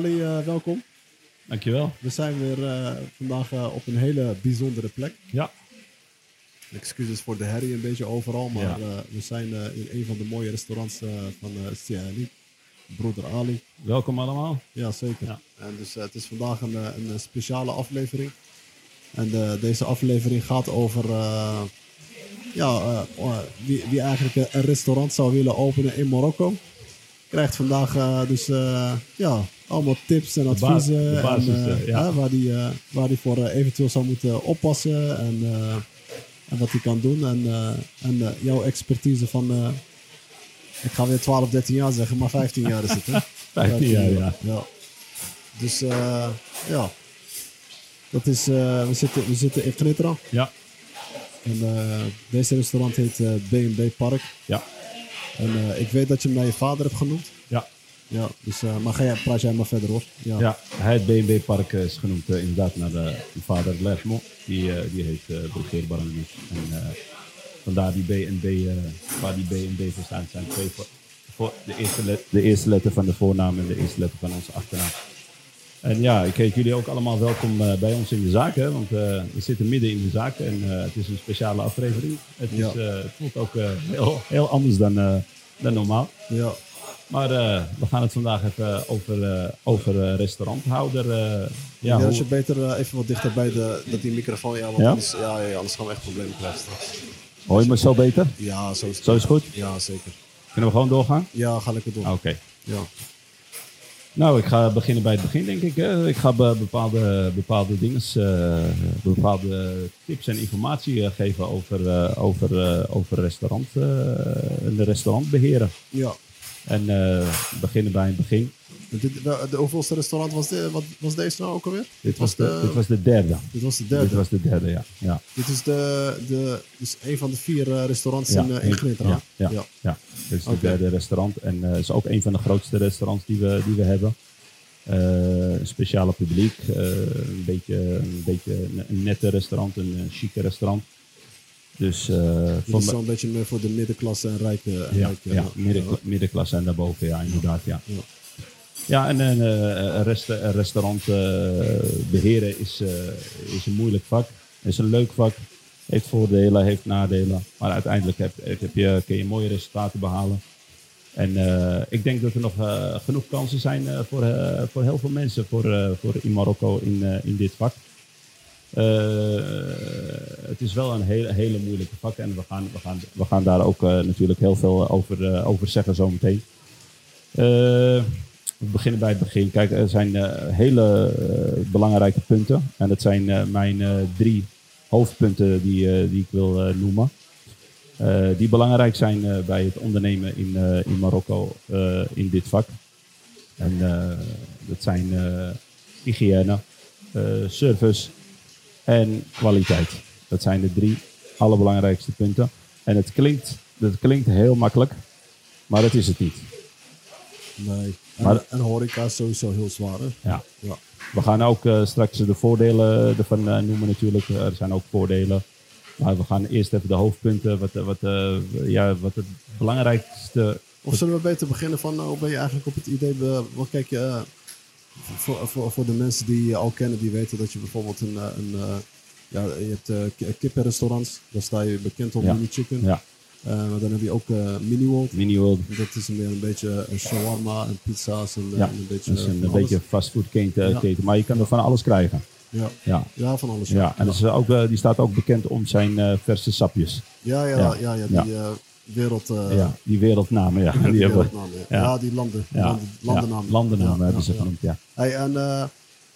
Ali, eh, welkom. Dankjewel. We zijn weer eh, vandaag eh, op een hele bijzondere plek. Ja. Excuses voor de herrie een beetje overal, maar Ja. we zijn in een van de mooie restaurants van uh, Siani. Broeder Ali. Welkom allemaal. Ja, zeker. Ja. En dus het is vandaag een, een speciale aflevering. En deze aflevering gaat over ja, eh, wie, wie eigenlijk een- restaurant zou willen openen in Marokko. Krijgt vandaag dus ja, allemaal tips en adviezen. de basis, en, eh, eh, ja. waar hij eh, waar die voor eventueel zou moeten oppassen. En, en wat hij kan doen. En, en jouw expertise van... ik ga weer 12, 13 jaar zeggen, maar 15 jaar is het, hè? 15 jaar, ja. ja. Dus ja, dat is, we, zitten, we zitten in Knitra. Ja. En deze restaurant heet B&B Park. Ja. En ik weet dat je hem naar je vader hebt genoemd. Ja. Ja, dus, eh, maar ga jij, praat jij maar verder hoor. Ja. Ja, het B&B Park is genoemd eh, inderdaad naar de, de vader Lermo. Die, eh, die heet uh, Baranus. En eh, vandaar die eh, waar die B&B voor staat, zijn twee voor, voor de, eerste let, de eerste letter van de voornaam en de eerste letter van onze achternaam. En ja, ik heet jullie ook allemaal welkom eh, bij ons in de zaak, hè, want eh, we zitten midden in de zaak en eh, het is een speciale aflevering. Het, is, Ja. eh, het voelt ook eh, heel, heel anders dan, eh, dan normaal. Ja. Maar eh, we gaan het vandaag even over, eh, over eh, restauranthouder. eh, ja, als je beter even wat dichter bij de, dat die microfoon, ja, want Ja? Anders, ja, ja, anders gaan we echt problemen krijgen straks. Hoor je me zo beter? Ja, zo is het. Zo is het goed? Ja, zeker. Kunnen we gewoon doorgaan? Ja, ga lekker door. Ah, Oké. Ja. Nou, ik ga beginnen bij het begin, denk ik. Hè. Ik ga be- bepaalde, bepaalde dingen, bepaalde tips en informatie geven over, over, over restaurant, de restaurant beheren. ja. En eh, beginnen bij het begin. Dit, de, de hoeveelste restaurant was, de, wat, was deze nou ook alweer? Dit was de, dit was de derde. dit was de derde. Dit was de derde, ja. ja. Dit is, de, de, dus een van de vier eh, restaurants Ja, in, uh, in ja, ja, ja. ja. Ja, dit is het derde restaurant. En het is ook een van de grootste restaurants die we, die we hebben. Een speciale publiek. een, beetje, een beetje een, een nette restaurant, een, chique restaurant. Dus eh, is me- zo'n beetje meer voor de middenklasse en rijke. En ja, rijke ja, midden, middenklasse en daarboven, ja, inderdaad. Ja, Ja. ja en een, eh, een, resta- een restaurant eh, beheren is, is een moeilijk vak. Is een leuk vak. Heeft voordelen, heeft nadelen. Maar uiteindelijk heb, heb je, kun je mooie resultaten behalen. En ik denk dat er nog genoeg kansen zijn voor, voor heel veel mensen voor, voor in Marokko in, in dit vak. Eh, het is wel een hele, hele moeilijke vak en we gaan, we gaan, we gaan daar ook eh, natuurlijk heel veel over, eh, over zeggen zometeen. We beginnen bij het begin. Kijk, er zijn hele belangrijke punten. En dat zijn mijn drie hoofdpunten die, die ik wil noemen. Die belangrijk zijn bij het ondernemen in, in Marokko in dit vak. En dat zijn hygiëne, service en kwaliteit. Dat zijn de drie allerbelangrijkste punten. En het klinkt, dat klinkt heel makkelijk, maar dat is het niet. Nee. En, Maar- en horeca is sowieso heel zwaar. Hè? Ja. Ja. We gaan ook eh, straks de voordelen ervan eh, noemen natuurlijk. Er zijn ook voordelen. Maar we gaan eerst even de hoofdpunten, wat, eh, wat, ja, wat het belangrijkste... Of zullen we beter beginnen van hoe ben je eigenlijk op het idee? Wat kijk je voor, voor, voor de mensen die je al kennen, die weten dat je bijvoorbeeld een. eh, een eh, ja, je hebt kippenrestaurants, daar sta je bekend op Ja. Mini Chicken. Ja, maar dan heb je ook eh Mini World. Mini World Dat is meer een beetje een shawarma en pizza's en, Ja, en een beetje. een, een beetje fastfoodketen, Ja. maar je kan er van alles krijgen. Ja. Ja, ja, van alles. ja. en is ook, die staat ook bekend om zijn verse sapjes. ja, ja, Ja. ja, ja, Ja. die wereld. eh, ja, die wereldnamen, ja. die wereldnamen, ja. die landen. ja, landen landennamen. landennamen hebben ze genoemd, ja. Hey, en,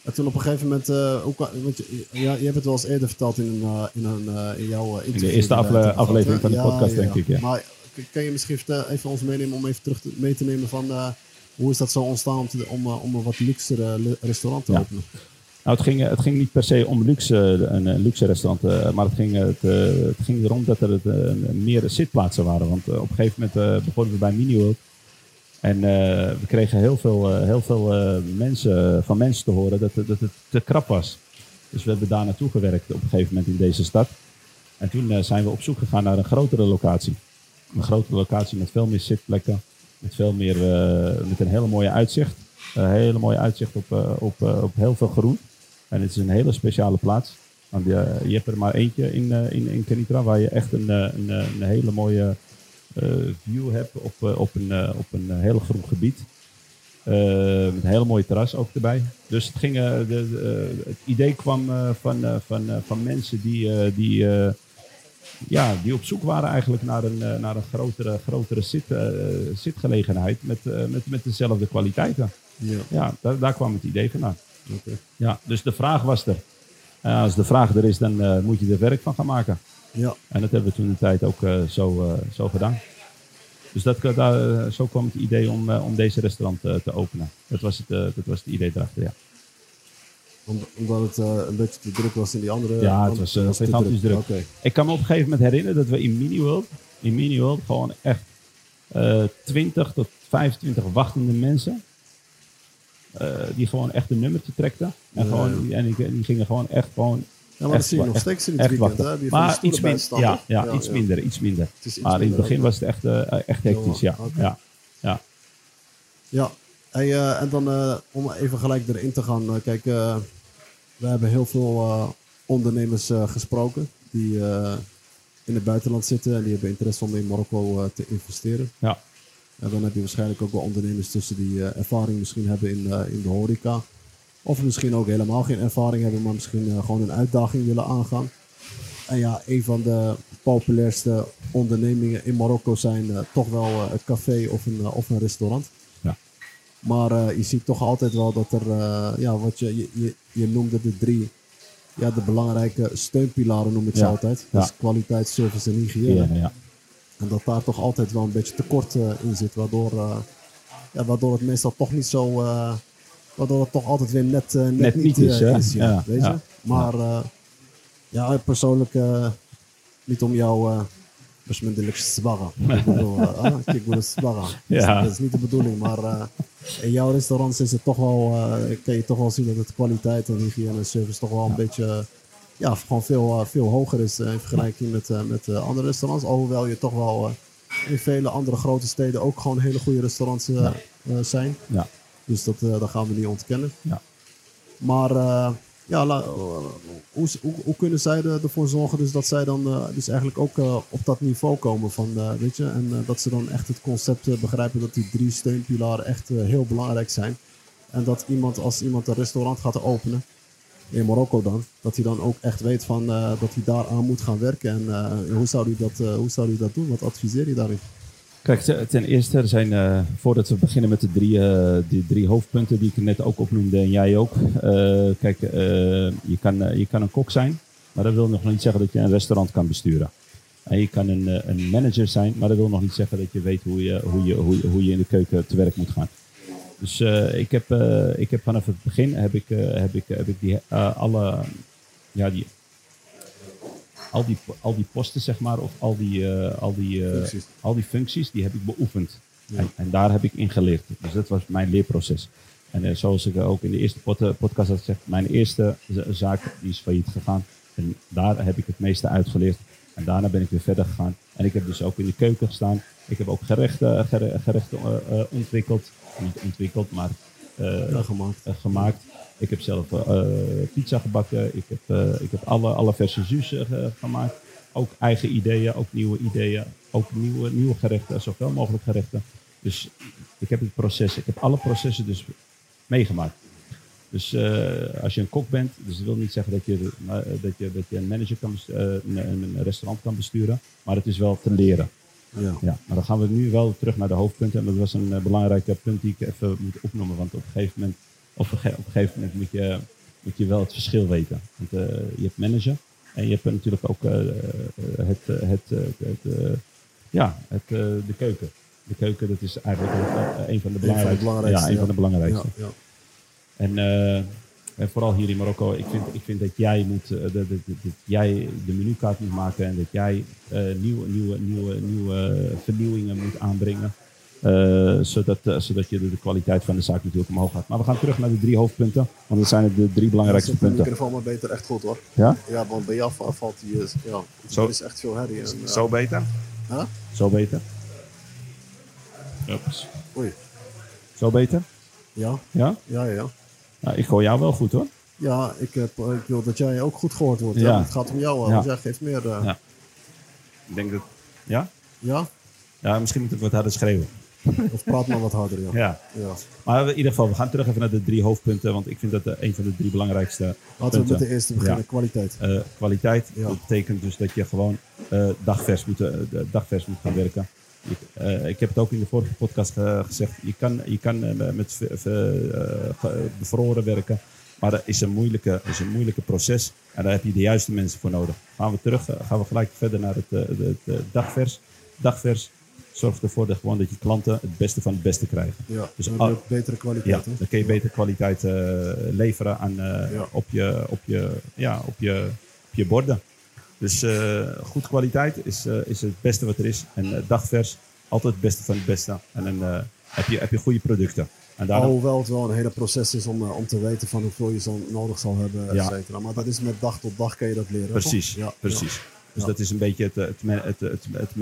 en toen op een gegeven moment, eh, kan- want je, ja, je hebt het wel eens eerder verteld in, een, in, een, in jouw interview. eerste afle- hebben gehad, aflevering van de podcast, denk ik, ja. Maar kan je misschien even ons meenemen om even terug te, mee te nemen van hoe is dat zo ontstaan om, te, om, om een wat luxere restaurant te openen? Nou, het ging, het ging niet per se om luxe, een, luxe restaurant, eh, maar het ging, het, eh, het ging erom dat er eh, meer zitplaatsen waren. Want op een gegeven moment begonnen we bij Mini World. En we kregen heel veel, heel veel mensen, van mensen te horen dat, dat het te krap was. Dus we hebben daar naartoe gewerkt op een gegeven moment in deze stad. En toen zijn we op zoek gegaan naar een grotere locatie. Een grotere locatie met veel meer zitplekken. Met, veel meer, met een hele mooie uitzicht. Een hele mooie uitzicht op, op, op heel veel groen. En het is een hele speciale plaats. Want je, je hebt er maar eentje in, eh, in, in Kenitra waar je echt een, eh, een, eh, een hele mooie eh, view hebt op, eh, op een, eh, op een eh, heel groen gebied. Eh, met een hele mooie terras ook erbij. Dus het, ging, eh, de, de, eh, het idee kwam eh, van, eh, van, eh, van mensen die, eh, die, eh, ja, die op zoek waren eigenlijk naar een, eh, naar een grotere, grotere zit, eh, zitgelegenheid met, eh, met, met dezelfde kwaliteiten. Ja. Ja, daar, daar kwam het idee vandaan. Ja, dus de vraag was er. Eh, als de vraag er is, dan eh, moet je er werk van gaan maken. Ja. En dat hebben we toen de tijd ook eh, zo, eh, zo gedaan. Dus dat, daar, zo kwam het idee om, om deze restaurant te openen. Dat was, het, dat was het idee erachter, ja. Om- Omdat het een beetje te druk was in die andere. Ja, het was, te gigantisch druk. Ik kan me op een gegeven moment herinneren dat we in Miniworld, in Miniworld gewoon echt eh 20 tot 25 wachtende mensen, die gewoon echt een nummertje trekten. En, gewoon, en die, die gingen gewoon echt gewoon Ja, maar dat Echt zie je nog steeds in het weekend. Hè? Die Maar iets, bij min- staan, hè? ja, ja, iets minder, iets minder. Iets Maar in het minder, begin was het echt, eh, echt hectisch, ja. Ja. ja. Ja, hey, eh, en dan eh, om even gelijk erin te gaan. eh, kijk, eh, we hebben heel veel eh, ondernemers eh, gesproken die eh, in het buitenland zitten en die hebben interesse om in Marokko eh, te investeren. ja. En dan heb je waarschijnlijk ook wel ondernemers tussen die eh, ervaring misschien hebben in, eh, in de horeca. Of misschien ook helemaal geen ervaring hebben, maar misschien eh, gewoon een uitdaging willen aangaan. En ja, een van de populairste ondernemingen in Marokko zijn toch wel het café of een, of een restaurant. Ja. Maar je ziet toch altijd wel dat er, ja, wat je, je, je, je noemde de drie, ja, de belangrijke steunpilaren noem ik ze altijd. Ja. Dus kwaliteit, service en hygiëne. Ja, ja. En dat daar toch altijd wel een beetje tekort eh, in zit, waardoor, eh, ja, waardoor het meestal toch niet zo. eh, waardoor het toch altijd weer net, net, Net niet is, is, ja, Ja, weet je? Maar ja, persoonlijk, niet om jou. zwarren. Ik bedoel, ah, ik bedoel zwarren. Dat is- niet de bedoeling, maar in jouw restaurants is het toch wel, eh, kan je toch wel zien dat het kwaliteit en hygiëne en service toch wel een beetje, ja, gewoon veel, eh, veel hoger is eh, in vergelijking met, eh, met andere restaurants. Alhoewel je toch wel in vele andere grote steden ook gewoon hele goede restaurants zijn. ja. Dus dat, dat gaan we niet ontkennen. Ja. Maar ja, la- hoe, hoe, hoe kunnen zij er- ervoor zorgen dus dat zij dan dus eigenlijk ook op dat niveau komen van, weet je, en dat ze dan echt het concept begrijpen dat die drie steunpilaren echt heel belangrijk zijn. En dat iemand, als iemand een restaurant gaat openen, in Marokko dan, dat hij dan ook echt weet van, eh, dat hij daaraan moet gaan werken. En eh, hoe, zou hij dat, eh, hoe zou hij dat doen? Wat adviseer je daarin? Kijk, te- ten eerste, er zijn, voordat we beginnen met de drie, die drie hoofdpunten die ik net ook opnoemde en jij ook. Kijk, je, kan, je kan een kok zijn, maar dat wil nog niet zeggen dat je een restaurant kan besturen. En je kan een, een manager zijn, maar dat wil nog niet zeggen dat je weet hoe je, hoe je, hoe je, hoe je in de keuken te werk moet gaan. Dus eh, ik, heb, eh, ik heb vanaf het begin heb ik, eh, heb ik, heb ik die, alle, ja, die, al, die, al die posten, zeg maar, of al die, al die, Functies. al die functies, die heb ik beoefend. Ja. En, en daar heb ik in geleerd. Dus dat was mijn leerproces. En zoals ik ook in de eerste pod- podcast had gezegd, mijn eerste za- zaak die is failliet gegaan. En daar heb ik het meeste uitgeleerd. En daarna ben ik weer verder gegaan. En ik heb dus ook in de keuken gestaan. Ik heb ook gerechten, gere- gerechten ontwikkeld. Niet ontwikkeld, maar eh, Ja, gemaakt. eh, gemaakt. Ik heb zelf eh, pizza gebakken. Ik heb, ik heb alle, alle verse ge- gemaakt. Ook eigen ideeën, ook nieuwe ideeën. Ook nieuwe, nieuwe gerechten, zoveel mogelijk gerechten. Dus ik heb het proces, ik heb alle processen dus meegemaakt. Dus als je een kok bent, dus dat wil niet zeggen dat je, dat je, dat je een manager kan een, een restaurant kan besturen. Maar het is wel te leren. Ja. Ja, maar dan gaan we nu wel terug naar de hoofdpunten. En dat was een uh, belangrijke punt die ik even moet opnoemen. Want op een gegeven moment, of op een gegeven moment moet, je, moet je wel het verschil weten. Want uh, je hebt manager en je hebt natuurlijk ook uh, het, het, het, ja, het, de keuken. De keuken, dat is eigenlijk een van de belangrijkste. belangrijkste ja, een van de belangrijkste. Ja, ja. En, en, vooral hier in Marokko, ik vind, ik vind dat jij moet, dat, dat, dat, dat jij de menukaart moet maken en dat jij nieuwe, nieuwe, nieuwe, nieuwe vernieuwingen moet aanbrengen. Uh, zodat, uh, zodat je de, de, kwaliteit van de zaak natuurlijk omhoog gaat. Maar we gaan terug naar de drie hoofdpunten, want dat zijn de drie belangrijkste ja, punten. De microfoon maar beter echt goed hoor. Ja? Ja, want bij jou valt die, ja, Zo. is echt veel herrie. En, Zo beter? Huh? Zo beter? Oeps. Oei. Zo beter? Ja, Ja? ja, ja. Nou, ik hoor jou wel goed hoor. Ja, ik, heb, ik wil dat jij ook goed gehoord wordt. Ja. Ja. Het gaat om jou, Ja. want jij geeft meer... eh, Ja. Ik denk dat... Ja? ja? Ja, misschien moet ik wat harder schreeuwen. Of praat maar wat harder, ja. Ja. ja. Maar in ieder geval, we gaan terug even naar de drie hoofdpunten. Want ik vind dat eh, een van de drie belangrijkste Laten we punten. met de eerste beginnen, Ja. kwaliteit. Eh, kwaliteit. Ja. Dat betekent dus dat je gewoon eh, dagvers, moet, eh, dagvers moet gaan werken. Eh, ik heb het ook in de vorige podcast ge- gezegd. Je kan, je kan eh, met eh, bevroren werken. Maar dat is een, moeilijke, is een moeilijke proces. En daar heb je de juiste mensen voor nodig. Gaan we terug, gaan we gelijk verder naar het, het, dagvers. Dagvers zorgt ervoor dat, gewoon dat je klanten het beste van het beste krijgen. Ja, Dus al- betere Ja, kwaliteit. hè? dan kun je beter kwaliteit leveren aan, Ja. op, je, op, je, ja, op, je, op je borden. Dus eh goed kwaliteit is, eh, is het beste wat er is. En eh, dagvers, altijd het beste van het beste. En dan heb, je, heb je goede producten. En daarom, Alhoewel het wel een hele proces is om, om te weten van hoeveel je zo nodig zal hebben, et Ja. Maar dat is met dag tot dag kan je dat leren. precies? Ja, precies. Dus dat is een beetje het, het, het, het, het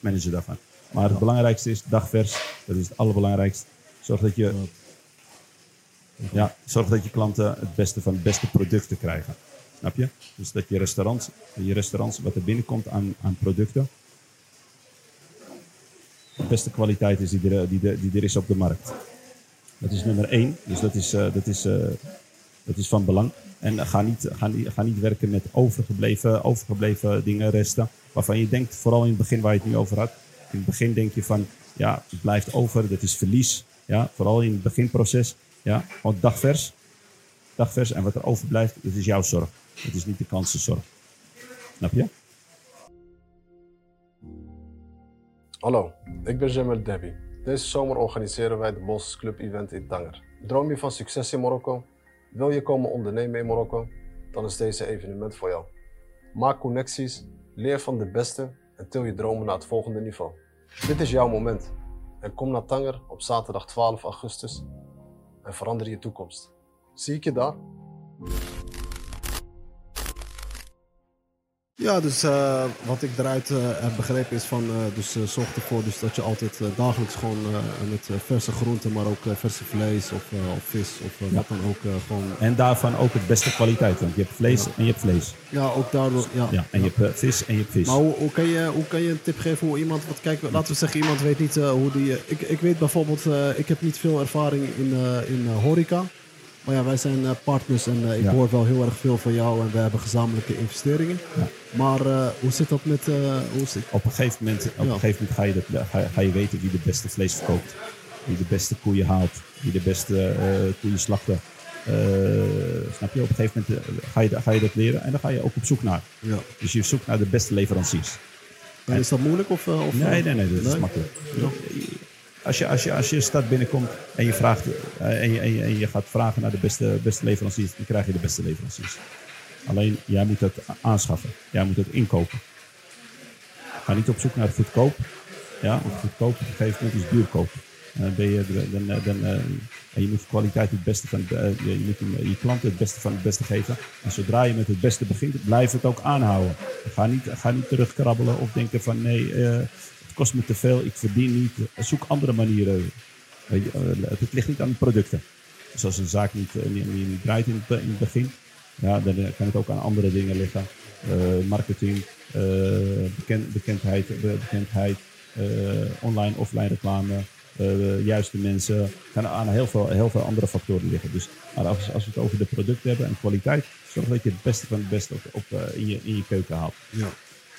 managen, daarvan. Maar het belangrijkste is dagvers. Dat is het allerbelangrijkste. Zorg dat je, ja, zorg dat je klanten het beste van het beste producten krijgen. Snap je? Dus dat je restaurants, je restaurants wat er binnenkomt aan, aan producten, de beste kwaliteit is die er, die, die er is op de markt. Dat is nummer één. Dus dat is, eh, dat is, eh, dat is van belang. En ga niet, ga, niet, ga niet werken met overgebleven, overgebleven dingen, resten. Waarvan je denkt, vooral in het begin waar je het nu over had. In het begin denk je van, ja, het blijft over, dat is verlies. Ja, vooral in het beginproces. Ja, dagvers. Dagvers. En wat er overblijft, dat is jouw zorg. Het is niet de kansenzorg. Snap je? Hallo, ik ben Jamel Debbie. Deze zomer organiseren wij de Bosses Club Event in Tanger. Droom je van succes in Marokko? Wil je komen ondernemen in Marokko? Dan is deze evenement voor jou. Maak connecties, leer van de beste en til je dromen naar het volgende niveau. Dit is jouw moment. En kom naar Tanger op zaterdag 12 augustus en verander je toekomst. Zie ik je daar? Ja, dus eh, wat ik eruit eh, heb begrepen is van, eh, dus zorg ervoor dus dat je altijd dagelijks gewoon met verse groenten, maar ook verse vlees of, of vis of wat dan ook gewoon. En daarvan ook het beste kwaliteit. Want je hebt vlees en je hebt vlees. Ja, ook daardoor. Ja. Ja, en je hebt vis en je hebt vis. Maar hoe, hoe, kan je, hoe kan je een tip geven hoe iemand, wat kijk, laten we zeggen, iemand weet niet hoe die. ik, ik weet bijvoorbeeld, ik heb niet veel ervaring in, in horeca. Maar ja, wij zijn eh, partners en eh, ik hoor wel heel erg veel van jou en we hebben gezamenlijke investeringen. Maar eh, hoe zit dat met. hoe zit, Op een gegeven moment, op een gegeven moment ga, je dat, ga, je- ga je weten wie de beste vlees verkoopt. Wie de beste koeien haalt. Wie de beste eh koeien slachten. Snap je? Op een gegeven moment ga, je, ga je dat leren en dan ga je ook op zoek naar. ja. Dus je zoekt naar de beste leveranciers. En is dat moeilijk? Of, of, Nee, nee, nee, dat is makkelijk. Als je, als, je, als je stad binnenkomt en je, vraagt, eh, en, je, en, je, en je gaat vragen naar de beste, beste leveranciers, dan krijg je de beste leveranciers. Alleen jij moet dat aanschaffen. Jij moet dat inkopen. Ga niet op zoek naar het goedkoop. Ja, goedkoop op een gegeven moment is duurkoop. Ben je, dan, dan, dan, eh, en je moet kwaliteit het beste van het, eh, je, moet je klanten het beste van het beste geven. En zodra je met het beste begint, blijf het ook aanhouden. Ga niet, ga niet terugkrabbelen of denken van nee, eh, het kost me te veel, ik verdien niet. Zoek andere manieren. Je, eh, het, ligt niet aan de producten. Dus als een zaak niet, eh, niet, niet, draait in het, be- in het begin, ja, dan eh, kan het ook aan andere dingen liggen. Eh, marketing, eh, bekend, bekendheid, be- bekendheid eh, online, offline reclame, eh, juiste mensen. Kan aan heel veel, heel veel andere factoren liggen. Dus maar als, als we het over de producten hebben en kwaliteit, zorg dat je het beste van het beste op, eh, in, je, in je keuken haalt. Ja.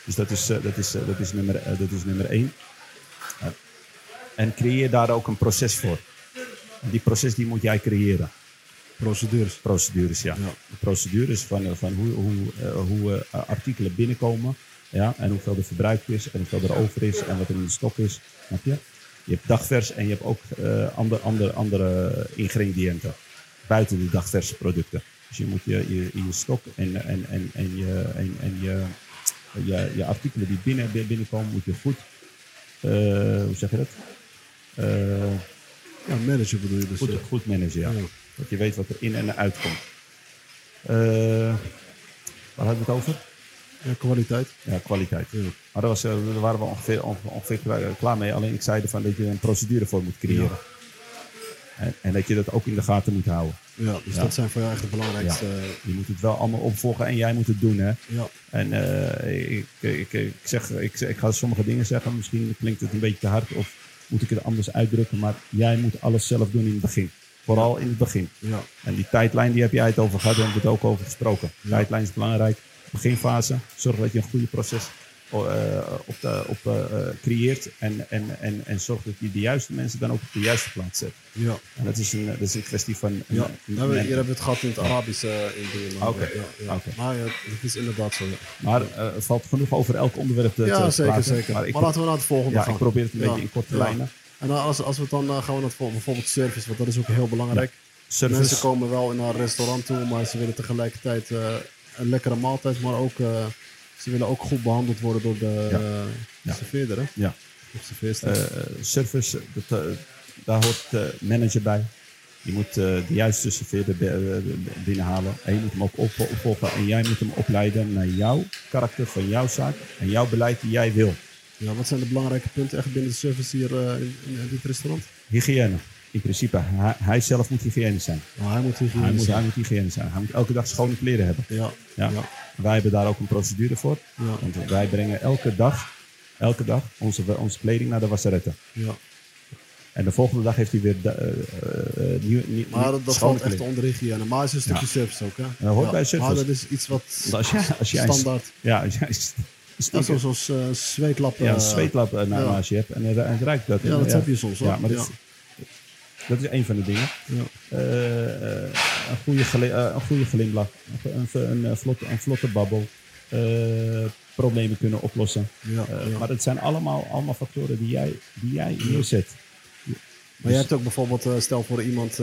Dus dat is, eh, dat is, eh, dat is, nummer, eh, dat is nummer één. En creëer daar ook een proces voor. En die proces die moet jij creëren. Procedures. Procedures, ja. Ja. Procedures van, van hoe, hoe, hoe artikelen binnenkomen. Ja, en hoeveel er verbruikt is. En hoeveel er over is. En wat er in de stok is. Snap je? Je hebt dagvers en je hebt ook eh andere, andere, andere ingrediënten. Buiten de dagverse producten. Dus je moet je, je, in je stok en, en, en, en, je, en, en je, je, je artikelen die binnen, binnenkomen, moet je goed. eh, hoe zeg je dat? Eh, Ja, manager bedoel je dus. Goed, goed managen, ja. Ja. Dat je weet wat er in en uit komt. Eh, waar hadden we het over? Ja, kwaliteit. Ja, kwaliteit. Ja. Maar daar, was, daar waren we ongeveer, onge- ongeveer klaar- klaar mee. Alleen ik zei ervan dat je een procedure voor moet creëren. En, en dat je dat ook in de gaten moet houden. Ja, dus Ja. dat zijn voor jou echt de belangrijkste. Je moet het wel allemaal opvolgen en jij moet het doen. Hè? ja. En eh, ik, ik, ik, zeg, ik, ik ga sommige dingen zeggen, misschien klinkt het een beetje te hard of moet ik het anders uitdrukken, maar jij moet alles zelf doen in het begin. Vooral in het begin. Ja. En die tijdlijn, die heb jij het over gehad, daar hebben we het ook over gesproken. Ja. Tijdlijn is belangrijk. Beginfase, zorg dat je een goede proces op, de, op, eh, eh, creëert en, en, en, en zorg dat je de juiste mensen dan ook op de juiste plaats zet. Ja. En dat is een, dat is een kwestie van... een- Ja, een- nou, hier hebben we het gehad in het Arabisch eh, in dingen, maar, Oké, Ja, ja. oké. Maar ja, het is inderdaad zo. Maar eh, er valt genoeg over elk onderwerp te, ja te zeker, praten. zeker. Maar laten we naar het volgende ja, gaan. ik probeer het een beetje in korte lijnen. En als, als we het dan eh, gaan we naar het bijvoorbeeld service, want dat is ook heel belangrijk. Service. Mensen komen wel in een restaurant toe, maar ze willen tegelijkertijd eh, een lekkere maaltijd, maar ook eh, ze willen ook goed behandeld worden door de Ja. eh, Ja. serveerder. Hè? Ja. Eh, service, dat, eh, daar hoort de manager bij. Je moet de juiste serveerder bi- binnenhalen. En je moet hem ook op- opvolgen. En jij moet hem opleiden naar jouw karakter van jouw zaak. En jouw beleid die jij wil. ja, wat zijn de belangrijke punten echt binnen de service hier in, in dit restaurant? Hygiëne. In principe, hij, hij zelf moet hygiënisch zijn. Nou, hij moet Hij hygiëne moet, zijn. hij moet hygiënisch zijn. Hij moet elke dag schone kleren hebben. Ja, Ja. ja. Wij hebben daar ook een procedure voor. Ja. Want wij brengen elke dag, elke dag onze, onze kleding naar de wasseretten. ja. En de volgende dag heeft hij weer eh, nieuwe, nieuw, Maar dat, dat valt echt onder hygiëne. Maar het is een stukje Ja. service ook, hè? dat hoort bij service. Maar dat is iets wat Als jij, als jij standaard... Ja, als jij Ja, stinker- zoals eh, zweetlappen. ja, een zweetlap na- ja. je hebt en, en het ruikt dat. Ja, dat heb je soms, hoor. Ja, maar dat, is, dat is een van de dingen. Ja. Eh, eh, een, goede eh, een goede glimlach, een, een, een, vlotte, een vlotte babbel, problemen kunnen oplossen. Ja, ja. Maar dat zijn allemaal, allemaal factoren die jij, die jij neerzet. Maar je hebt ook bijvoorbeeld, stel voor iemand,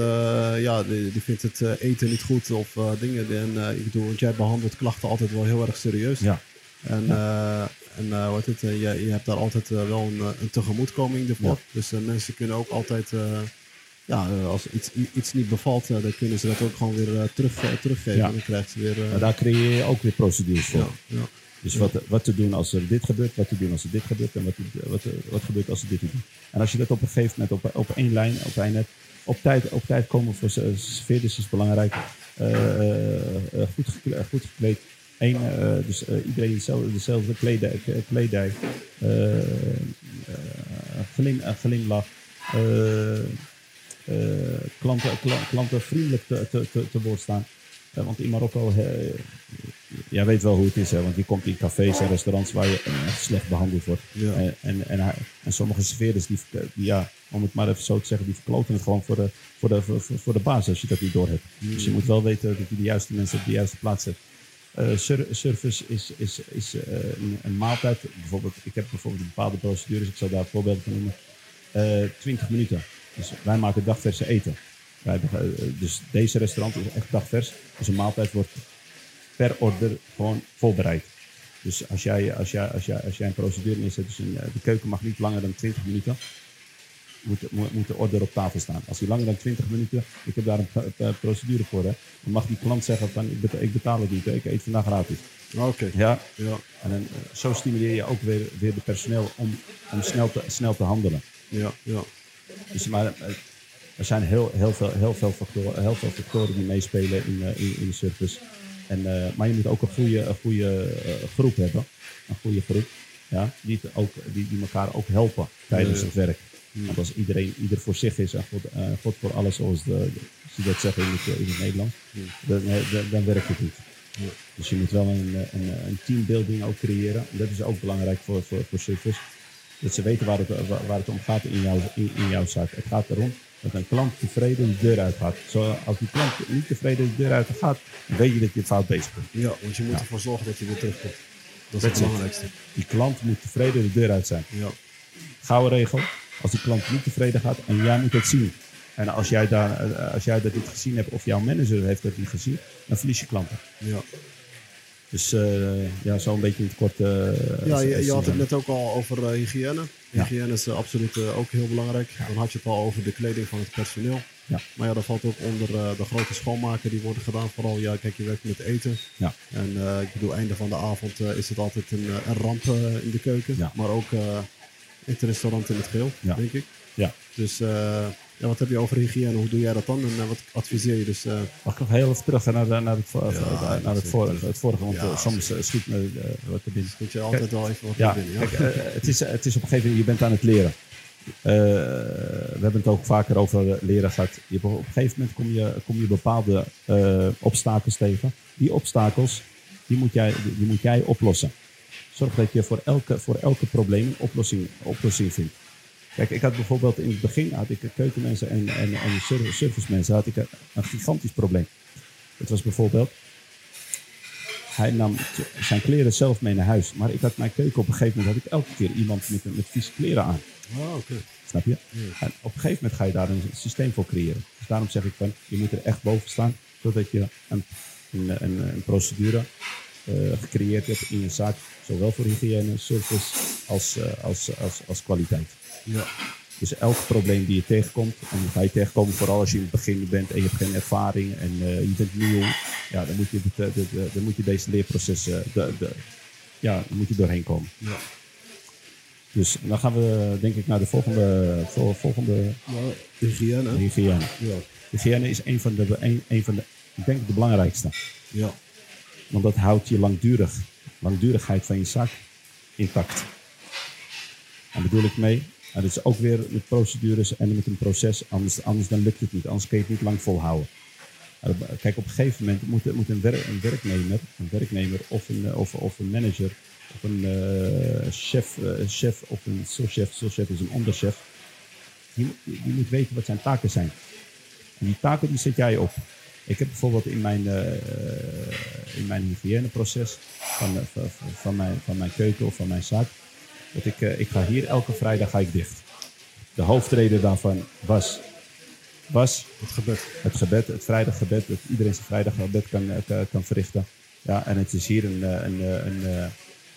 ja, die, die vindt het eten niet goed of dingen. En ik bedoel, want jij behandelt klachten altijd wel heel erg serieus. Ja. En, en wat het, je, je hebt daar altijd wel een, een tegemoetkoming ervoor. Ja. Dus mensen kunnen ook altijd, ja, eh, als iets, iets niet bevalt, eh, dan kunnen ze dat ook gewoon weer eh, terug, teruggeven. Ja. En dan krijgt ze weer. Maar daar creëer je ook weer procedures voor. ja, ja. Dus wat, wat te doen als er dit gebeurt, wat te doen als er dit gebeurt en wat, wat, wat gebeurt als er dit gebeurt. En als je dat op een gegeven moment op, op één lijn, op één net, op tijd, op tijd komen voor se- serveerders is belangrijk. Goed, gekle- eh, goed gekleed. Eén, dus iedereen dezelfde, dezelfde kledij. kledij. Glim, glimlach. Eh, klanten, kla- klanten vriendelijk te, te, te, te woord staan. Eh, want in Marokko, jij weet wel hoe het is, hè? want je komt in cafés en restaurants waar je echt slecht behandeld wordt. Ja. Eh, en, en, en sommige serveerders, die, ja, om het maar even zo te zeggen, die verkloten het gewoon voor de, voor de, voor, de baas als je dat niet door hebt. Dus je moet wel weten dat je de juiste mensen op de juiste plaats zet. Eh, ser- service is, is, is een, een maaltijd. Bijvoorbeeld, ik heb bijvoorbeeld bepaalde procedures, ik zal daar voorbeelden van noemen. Eh 20 minuten. Dus wij maken dagverse eten. Wij hebben, eh, dus deze restaurant is echt dagvers. Dus een maaltijd wordt per order gewoon voorbereid. Dus als jij, als jij, als jij, als jij een procedure neerzet, dus een, eh, de keuken mag niet langer dan 20 minuten, moet, moet, de order op tafel staan. Als die langer dan 20 minuten, ik heb daar een pro- eh, procedure voor, hè, dan mag die klant zeggen van ik beta- ik betaal het niet, hè, ik eet vandaag gratis. Oké. Ja, Ja. en dan, eh, zo stimuleer je ook weer, weer de personeel om, om snel, te, snel te handelen. Ja. Ja. Dus, maar eh, er zijn heel, heel, veel, heel, veel factoren, heel veel factoren die meespelen in, eh, in, in de service. En, eh, maar je moet ook een goede, een goede groep hebben. Een goede groep. Ja, die, ook, die, die elkaar ook helpen tijdens het werk. Want als iedereen ieder voor zich is en God, God voor alles, zoals de, ze dat zeggen in het, in Nederlands, dan, dan, werkt het niet. Dus je moet wel een, een, een teambuilding ook creëren. En dat is ook belangrijk voor, voor, voor service. Dat ze weten waar het, waar het om gaat in jouw, in, in jouw zaak. Het gaat erom dat een klant tevreden de deur uit gaat. Zo, als die klant niet tevreden de deur uit gaat, weet je dat je fout bezig bent. ja, want je moet ervoor zorgen dat je weer terugkomt. Dat is het belangrijkste. Die klant moet tevreden de deur uit zijn. Ja. Gouden regel. Als die klant niet tevreden gaat en jij moet het zien. En als jij, daar, eh, als jij dat niet gezien hebt of jouw manager heeft dat niet gezien, dan verlies je klanten. Ja. Dus eh, ja, zo een beetje in het kort. eh, Ja, je, je had het net ook al over eh, hygiëne. Hygiëne is absoluut ook heel belangrijk. Dan had je het al over de kleding van het personeel. Ja. Maar ja, dat valt ook onder de grote schoonmaken die worden gedaan. Vooral, ja, kijk, je werkt met eten. Ja. En ik bedoel, einde van de avond is het altijd een, een ramp in de keuken. Ja. Maar ook in het restaurant in het geheel, Ja. denk ik. Ja. Dus eh, Ja, wat heb je over hygiëne? Hoe doe jij dat dan? En eh, wat adviseer je dus? eh, Mag ik nog heel even terug naar, de- naar, het, voor- Ja, naar, naar het, vorige, het vorige, want Ja, eh, soms eh, schiet me eh, wat er binnen. Moet je altijd wel even wat Ja, binnen. Kijk, eh, het, is, het is op een gegeven moment, je bent aan het leren. Eh, we hebben het ook vaker over leren gehad. Je, op een gegeven moment kom je, kom je bepaalde eh, obstakels tegen. Die obstakels, die moet, jij, die moet jij oplossen. Zorg dat je voor elke, voor elke probleem een oplossing, oplossing vindt. Kijk, ik had bijvoorbeeld in het begin had ik keukenmensen en, en, en ser- servicemensen had ik een, een gigantisch probleem. Het was bijvoorbeeld, hij nam zijn kleren zelf mee naar huis. Maar ik had mijn keuken op een gegeven moment had ik elke keer iemand met, met vieze kleren aan. Oh, oké. Snap je? En op een gegeven moment ga je daar een systeem voor creëren. Dus daarom zeg ik van, je moet er echt boven staan, zodat je een, een, een, een procedure gecreëerd hebt in je zaak, zowel voor hygiëne, service als, eh, als, als, als kwaliteit. Ja. Dus elk probleem die je tegenkomt, en die ga je tegenkomen vooral als je in het begin bent en je hebt geen ervaring en eh, je bent nieuw, ja, dan moet je, eh, eh, dan moet je deze leerprocessen, de, de, ja, moet je doorheen komen. Ja. Dus dan gaan we denk ik naar de volgende, vol- volgende Nou, hygiëne. hygiëne. Ja. Hygiëne is een van de, een, een van de, ik denk de belangrijkste. Ja. Want dat houdt je langdurig, langdurigheid van je zaak intact. En bedoel ik mee, en dat is ook weer met procedures en met een proces, anders, anders dan lukt het niet, anders kun je het niet lang volhouden. Kijk, op een gegeven moment moet, moet een, wer- een werknemer, een werknemer of een, eh, of, of een manager, of een eh, chef, eh, chef of een souschef, souschef is een onderchef, die, die moet weten wat zijn taken zijn. En die taken die zet jij op. Ik heb bijvoorbeeld in mijn, eh, in mijn hygiëneproces van, eh, van, van, mijn, van mijn keuken of van mijn zaak, dat ik, eh, ik ga hier elke vrijdag ga ik dicht. De hoofdreden daarvan was, was Het gebed. het het vrijdaggebed, dat iedereen zijn vrijdaggebed kan, eh, kan, verrichten. Ja, en het is hier een, eh, een, eh, een, eh,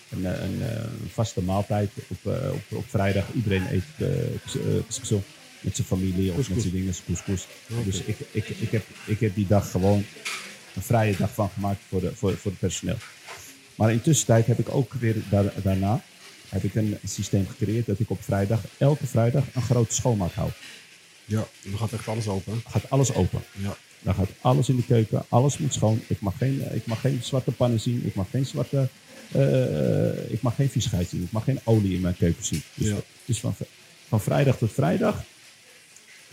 een, eh, een, eh, een vaste maaltijd op, eh, op, op vrijdag. Iedereen eet eh, eh, couscous met zijn familie of met zijn dingen, couscous. Dus ik, ik, ik, heb, ik heb die dag gewoon een vrije dag van gemaakt voor, de, voor, voor het personeel. Maar intussen tijd heb ik ook weer daar, daarna heb ik een systeem gecreëerd dat ik op vrijdag, elke vrijdag, een grote schoonmaak hou. Ja. Dan gaat echt alles open. Gaat alles open. Ja. Dan gaat alles in de keuken, alles moet schoon. Ik mag geen, ik mag geen zwarte pannen zien, ik mag geen zwarte, eh, ik mag geen viezigheid zien, ik mag geen olie in mijn keuken zien. Dus, Ja. dus van, van vrijdag tot vrijdag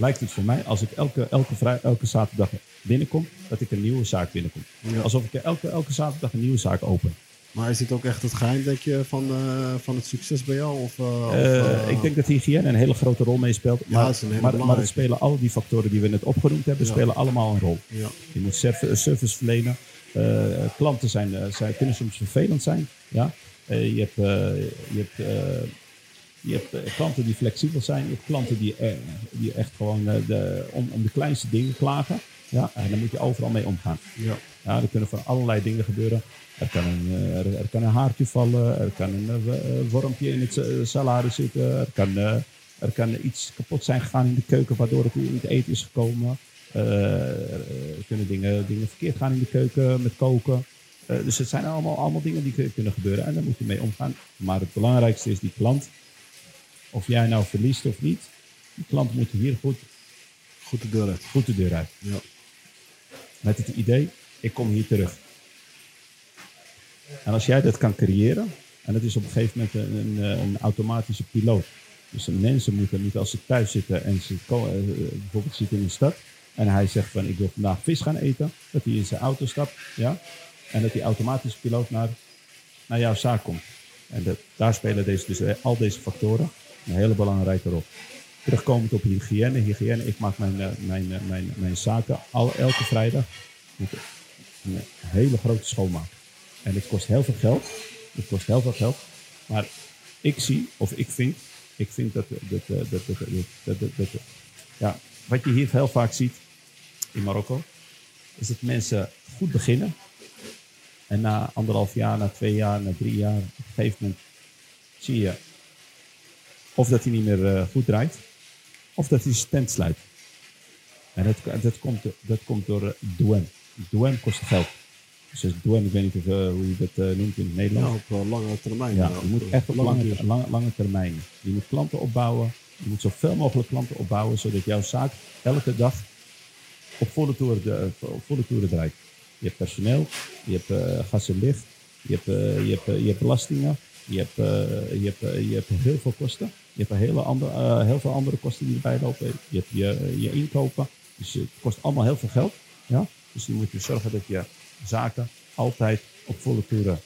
lijkt het voor mij, als ik elke, elke, vrij, elke zaterdag binnenkom, dat ik een nieuwe zaak binnenkom. Ja. Alsof ik elke, elke zaterdag een nieuwe zaak open. Maar is dit ook echt het geheim, denk je, van, eh, van het succes bij jou? Of, eh, of, Eh, ik denk dat hygiëne een hele grote rol meespeelt. Ja, maar, maar, maar het spelen al die factoren die we net opgenoemd hebben, Ja. spelen allemaal een rol. Ja. Je moet serv- service verlenen. Klanten zijn, zijn, kunnen soms vervelend zijn. Ja? Je hebt, je hebt, je hebt eh, klanten die flexibel zijn. Je hebt klanten die, eh, die echt gewoon eh, de, om, om de kleinste dingen klagen. Ja? En daar moet je overal mee omgaan. Ja. Ja, er kunnen van allerlei dingen gebeuren. Er kan een, er, er kan een haartje vallen, er kan een eh, wormpje in het sa- salade zitten, er kan, er kan iets kapot zijn gegaan in de keuken waardoor het in het eten is gekomen. Er kunnen dingen, dingen verkeerd gaan in de keuken met koken. Dus het zijn allemaal, allemaal dingen die kun- kunnen gebeuren en daar moet je mee omgaan. Maar het belangrijkste is die klant. Of jij nou verliest of niet, die klant moet hier goed, Goed de deur uit. goed de deur uit. Ja. Met het idee, ik kom hier terug. En als jij dat kan creëren, en dat is op een gegeven moment een, een, een automatische piloot. Dus de mensen moeten niet als ze thuis zitten en ze eh, bijvoorbeeld zitten in een stad en hij zegt van ik wil vandaag vis gaan eten, dat hij in zijn auto stapt, ja, en dat die automatische piloot naar, naar jouw zaak komt. En dat, daar spelen deze, dus eh, al deze factoren een hele belangrijke rol. Terugkomend op hygiëne. Hygiëne, ik maak mijn, eh, mijn, eh, mijn, mijn zaken al, elke vrijdag een hele grote schoonmaak. En het kost heel veel geld. Het kost heel veel geld. Maar ik zie, of ik vind, ik vind dat, dat, dat, dat, dat, dat, dat, dat- ja, wat je hier heel vaak ziet in Marokko, is dat mensen goed beginnen. En na anderhalf jaar, na twee jaar, na drie jaar, op een gegeven moment zie je of dat hij niet meer eh, goed draait, of dat hij zijn tent sluit. En dat, dat, komt, dat komt door uh, douane. Douane kost geld. Dus douane, ik weet niet of, eh, hoe je dat eh, noemt in het Ja, Nederlands. op eh, lange termijn. Ja, eh, je moet op, echt op lange lange, lange, termijn. Je moet klanten opbouwen. Je moet zoveel mogelijk klanten opbouwen, zodat jouw zaak elke dag op volle toeren, de, op volle toeren draait. Je hebt personeel, je hebt eh, gas en licht, je hebt, eh, je hebt, eh, je hebt belastingen, je hebt, eh, je, hebt, eh, je hebt heel veel kosten. Je hebt een hele andere, eh, heel veel andere kosten die erbij lopen. Je hebt je, je inkopen. Dus het kost allemaal heel veel geld. Ja? Dus dan moet je zorgen dat je zaken altijd op volle toeren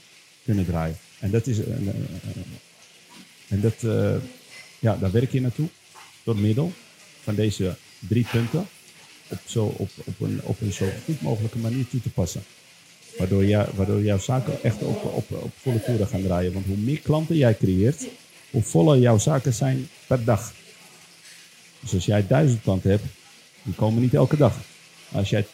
kunnen draaien. En dat is een- een- en dat, eh, ja, daar werk je naartoe door middel van deze drie punten op, zo, op, op, een, op een zo goed mogelijke manier toe te passen. Waardoor, jij, waardoor jouw zaken echt op, op, op volle toeren gaan draaien. Want hoe meer klanten jij creëert, hoe voller jouw zaken zijn per dag. Dus als jij duizend klanten hebt, die komen niet elke dag. Maar als jij 10.000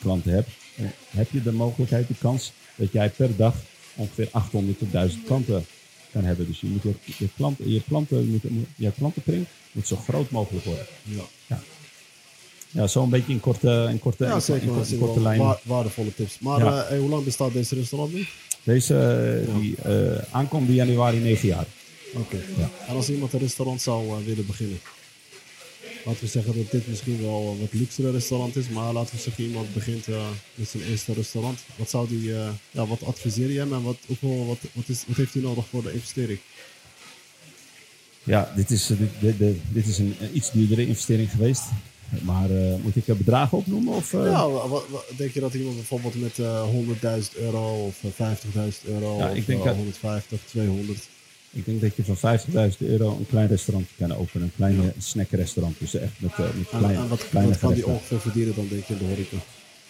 klanten hebt, dan heb je de mogelijkheid, de kans dat jij per dag ongeveer 800 tot 1000 klanten kan hebben. Dus je moet je, je, klanten, je, moet, je moet zo groot mogelijk worden. Ja, Ja, zo een beetje in korte, in korte, ja in, zeker. in korte, in korte wel lijnen. wa- waardevolle tips. Maar Ja. eh, hey, hoe lang bestaat deze restaurant nu? Deze eh, die eh, aankomende januari 9 jaar. Oké. Ja. En als iemand een restaurant zou eh, willen beginnen? Laten we zeggen dat dit misschien wel een wat luxere restaurant is, maar laten we zeggen iemand begint eh, met zijn eerste restaurant. Wat zou die, eh, ja, wat adviseer je hem en wat, hoeveel, wat, wat, is, wat heeft hij nodig voor de investering? Ja, dit is, dit, dit, dit- is een iets duurdere investering geweest. Maar moet ik bedragen opnoemen? Of? Ja, wa- wa- wa- denk je dat iemand bijvoorbeeld met eh 100.000 euro of eh, 50.000 euro Ja, of ik denk eh, dat- 150, 200? Ik denk dat je van 50.000 euro een klein restaurant kan openen. Een kleine snackrestaurant. Dus echt met, eh, met kleine, en wat, kleine wat kan die ongeveer verdienen dan denk je in de horeca?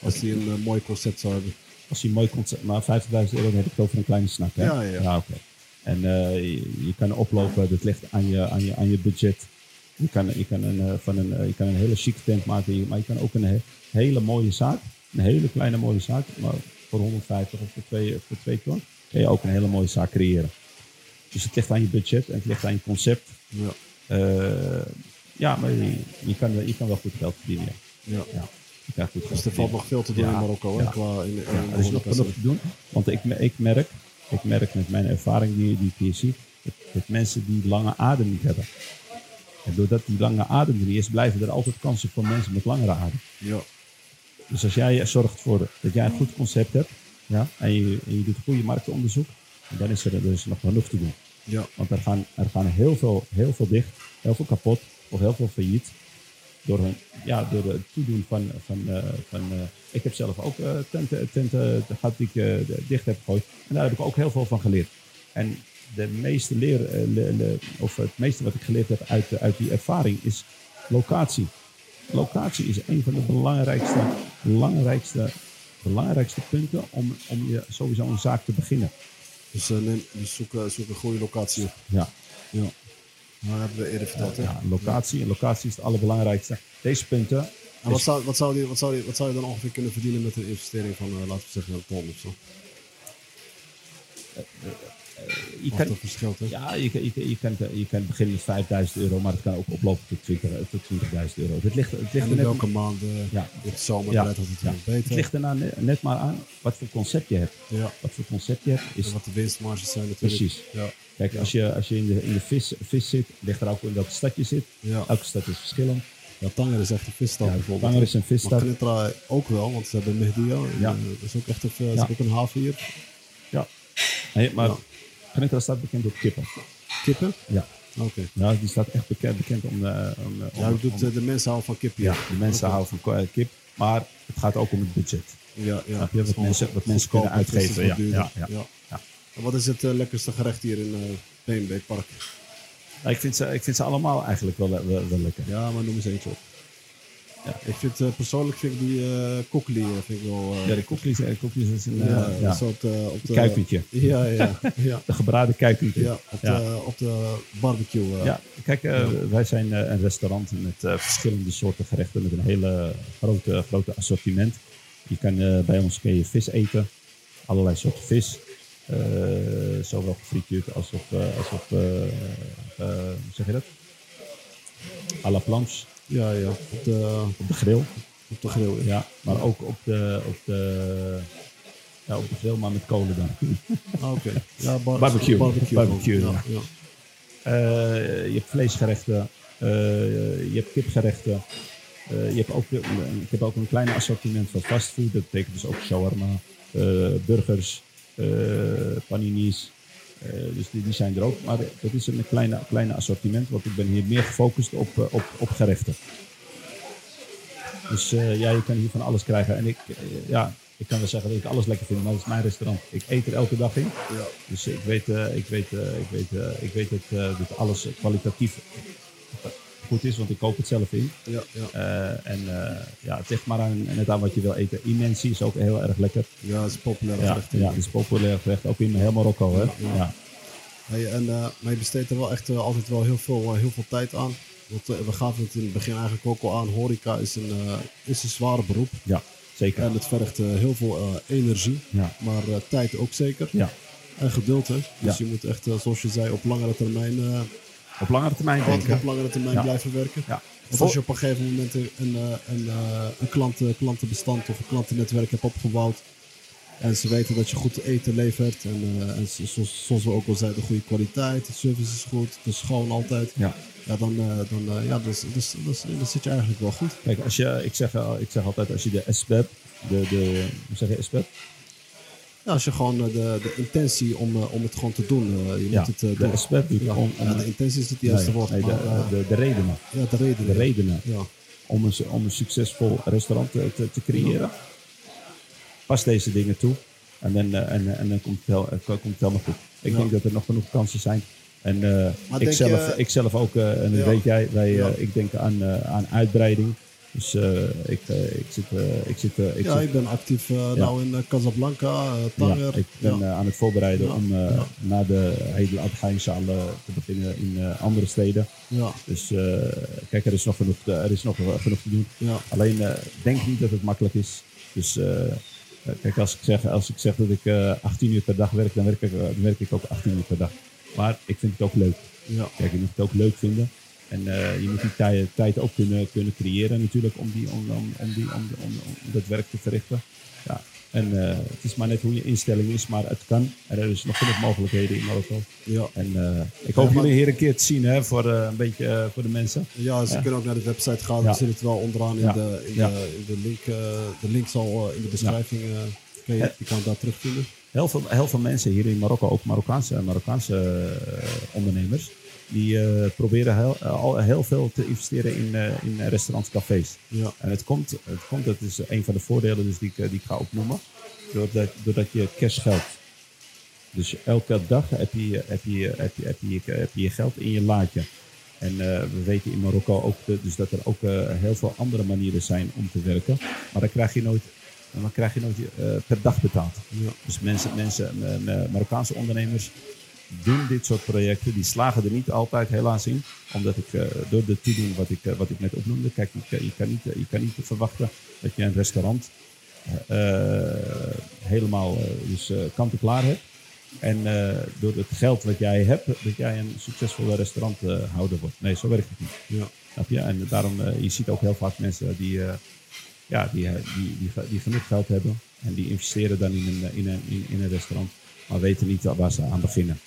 Als hij een eh, mooi concept zou hebben. Als je een mooi concept... Maar 50.000 euro dan heb ik het over een kleine snack. Hè? Ja, ja. oké. En eh, je, je kan oplopen. Dat ligt aan je, aan je, aan je budget. Je kan, je, kan een, van een, je kan een hele chique tent maken. Maar je kan ook een he- hele mooie zaak. Een hele kleine mooie zaak. Maar voor 150 of voor 2, voor 2 ton. Kan je ook een hele mooie zaak creëren. Dus het ligt aan je budget en het ligt aan je concept. Ja. Eh, ja, maar je, je, kan, je kan wel goed geld verdienen. Ja. Ja. Ja, je kan goed geld Dus er valt nog veel te doen in Marokko, hè? ja. Qua in, er is nog genoeg te doen. Want ik, ik, merk, ik merk met mijn ervaring die, die ik hier zie, dat, dat mensen die lange adem niet hebben. En doordat die lange adem er niet is, blijven er altijd kansen voor mensen met langere adem. Ja. Dus als jij zorgt voor dat jij een goed concept hebt, ja, en, je, en je doet goede marktonderzoek, dan is er, is nog genoeg te doen. Ja. Want er gaan, er gaan heel, veel, heel veel dicht, heel veel kapot of heel veel failliet. Door, hun, ja, door het toedoen van. van, eh, van eh, ik heb zelf ook eh, tenten, tenten gehad die ik dicht heb gegooid. En daar heb ik ook heel veel van geleerd. En de meeste leer, le- le- of het meeste wat ik geleerd heb uit, uit die ervaring is locatie. Locatie is een van de belangrijkste, belangrijkste, belangrijkste punten om, om je sowieso een zaak te beginnen. Dus, eh, neem, dus zoek, eh, zoek een goede locatie op. Ja. Ja. Dat hebben we eerder verteld, hè? Ja, locatie. En locatie is het allerbelangrijkste. Deze punten. En wat zou, wat, zou die, wat, zou die, wat zou je dan ongeveer kunnen verdienen met een investering van, eh, laten we zeggen, een ton of zo? Je kan, dat verschilt, hè? ja, je, je, je, kan, je kan beginnen met 5000 euro, maar het kan ook oplopen tot 20 tot 20.000 euro. Het ligt, het ligt En er in net, welke maanden? Ja. Het zomer Ja. net als het ja, weer het beter. ligt er nou ne- net maar aan wat voor concept je hebt. Ja. Wat voor concept je hebt is En wat de winstmarges zijn natuurlijk. precies. Ja. Kijk, als je, als je in de, in de vis, vis zit, ligt er ook in welke stad je zit. Ja. Elke stad is verschillend. ja, Tanger is echt een visstad Ja, bijvoorbeeld. Tanger is een visstad. Maar ook wel, want ze hebben Mehdia. Ja. Dat is ook echt een, Ja. ook een haven hier. Ja. Nee, maar Ja. Grenada staat bekend op kippen. Kippen? Ja. Oké. ja, die staat echt bekend, bekend om, eh, om, eh, om, Ja, doet, om- eh, de mensen houden van kip hier. Ja, de mensen Oké. houden van kip. Maar het gaat ook om het budget. Ja, ja. Snap je? Wat mensen, wat mensen kunnen uitgeven. Ja, ja, ja. Ja. En wat is het eh, lekkerste gerecht hier in uh, Peenbeek Park? Nou, ik, vind ze, ik vind ze allemaal eigenlijk wel, wel, wel lekker. Ja, maar noem eens eentje op. Ja. Ik vind, eh, persoonlijk vind ik die eh, vind ik wel... Ja, de eh, koekjes is een ja, ja, dat is op de, kuikentje. Ja, ja, ja. De gebraden kuikentje. ja, op. De, op de barbecue. Ja, kijk, wij zijn een restaurant met verschillende soorten gerechten met een hele grote, grote assortiment. Je kan bij ons kun je vis eten, allerlei soorten vis. Zowel gefrituurd als op, als op hoe zeg je dat? À la planche, ja, ja. Op de, op de grill. op de grill. Ja. Ja, maar ook op de, op de, ja, op de grill, maar met kolen dan. Oké. Ja, bar- Barbecue. Barbecue. Barbecue, ja. Eh, je hebt vleesgerechten, Eh, je hebt kipgerechten. Eh, je hebt ook, ik heb ook een klein assortiment van fastfood. Dat betekent dus ook shawarma, burgers, paninis. Eh, dus die, die zijn er ook. Maar dat is een kleine, kleine assortiment. Want ik ben hier meer gefocust op, eh, op, op gerechten. Dus eh, ja, je kan hier van alles krijgen. En ik, ja, ik kan wel zeggen dat ik alles lekker vind, maar dat is mijn restaurant. Ik eet er elke dag in. Ja. Dus ik weet, ik weet, ik weet, ik weet dat, dat alles kwalitatief goed is, want ik koop het zelf in. Ja, ja. Eh, en eh, ja, het ligt maar aan, net aan wat je wil eten. Imensie is ook heel erg lekker. ja, dat is populair. Ja, gerecht. ja, het is populair gerecht, ook in heel Marokko. Hè? Ja. Hey, en, eh, maar je besteedt er wel echt altijd wel heel veel, heel veel tijd aan. Want, we gaven het in het begin eigenlijk ook al aan. Horeca is een, eh, is een zware beroep. ja, zeker. En het vergt eh, heel veel eh, energie. Ja. Maar tijd ook zeker. Ja. En geduld. Hè? Dus Ja. je moet echt, zoals je zei, op langere termijn, Op langere termijn altijd denken. op langere termijn Ja. blijven werken. Ja. Want als je op een gegeven moment een, een, eh, een, eh, een klanten, klantenbestand of een klantennetwerk hebt opgebouwd. En ze weten dat je goed eten levert. En, eh, en zo- zoals, zoals we ook al zeiden, goede kwaliteit. De service is goed. Het is schoon altijd. Ja. Ja, dan, eh, dan, eh, ja, dus, dus, dus, dan zit je eigenlijk wel goed. Kijk, als je, ik, zeg, eh, ik zeg altijd, als je de SBEP, de, de, hoe zeg je SBEP? Als je gewoon eh, de, de intentie om, eh, om het gewoon te doen. eh, je Ja, moet het de Ja, om, om ja, de intentie is het juiste woord. nee, de, maar, de, de redenen. ja, de reden. De redenen Ja, om een, om een succesvol restaurant te, te, te creëren. Pas deze dingen toe. En dan, en, en dan komt, het wel, komt het helemaal goed. Ik denk dat er nog genoeg kansen zijn. En Maar ik, zelf, je- ik zelf ook, en dat weet jij, wij, ik denk aan, aan uitbreiding. Dus eh, ik, eh, ik zit, eh, ik zit, ik ja, zit ik ben actief eh, nou in Casablanca, Tanger. ja, ik ben Ja. aan het voorbereiden Ja, om ja. na de Eid al-Adha inshallah te beginnen in andere steden. ja, Dus kijk, er is nog genoeg, te- er is nog genoeg te doen. ja. Alleen denk niet dat het makkelijk is. Dus kijk, als ik, zeg, als ik zeg dat ik eh 18 uur per dag werk, dan werk, ik, dan werk ik ook 18 uur per dag. Maar ik vind het ook leuk. ja. Kijk, je moet het ook leuk vinden. En eh, je moet die tijd, tijd ook kunnen, kunnen creëren natuurlijk om, die, om, om, om, die, om, om, om dat werk te verrichten. Ja. En eh, het is maar net hoe je instelling is, maar het kan. En er is nog genoeg mogelijkheden in Marokko. Ja. En eh, ik hoop Ja, maar- jullie hier een keer te zien hè, voor een beetje voor de mensen. Ja, ze Ja. kunnen ook naar de website gaan. We zitten het wel onderaan in, de, in, de, in de link. de link zal in de beschrijving. kan je, je kan daar terugvinden. Heel veel, heel veel mensen hier in Marokko, ook Marokkaanse, Marokkaanse ondernemers, die eh, proberen heel, al heel veel te investeren in, eh, in restaurants, cafés. Ja, En het komt, het komt, dat is een van de voordelen dus die, ik, eh, die ik ga opnoemen, doordat, doordat je cashgeld. Dus elke dag heb je, heb, je, heb, je, heb, je, heb je je geld in je laadje. En we weten in Marokko ook de- dus dat er ook heel veel andere manieren zijn om te werken. Maar dan krijg je nooit, dan krijg je nooit per dag betaald. ja, Dus mensen, mensen Marokkaanse ondernemers doen dit soort projecten. Die slagen er niet altijd helaas in. Omdat ik eh, door de toedoen wat ik, eh, wat ik net opnoemde. Kijk, je, kan- je, kan niet, eh, je kan niet verwachten dat je een restaurant helemaal dus, kant-en-klaar hebt. En door het geld wat jij hebt, dat jij een succesvolle restauranthouder wordt. Nee, zo werkt het niet. ja. Snap je? En daarom, je ziet ook heel vaak mensen die, ja, die, die, die, die genoeg geld hebben. En die investeren dan in een, in een, in een restaurant. Maar weten niet waar ze aan beginnen.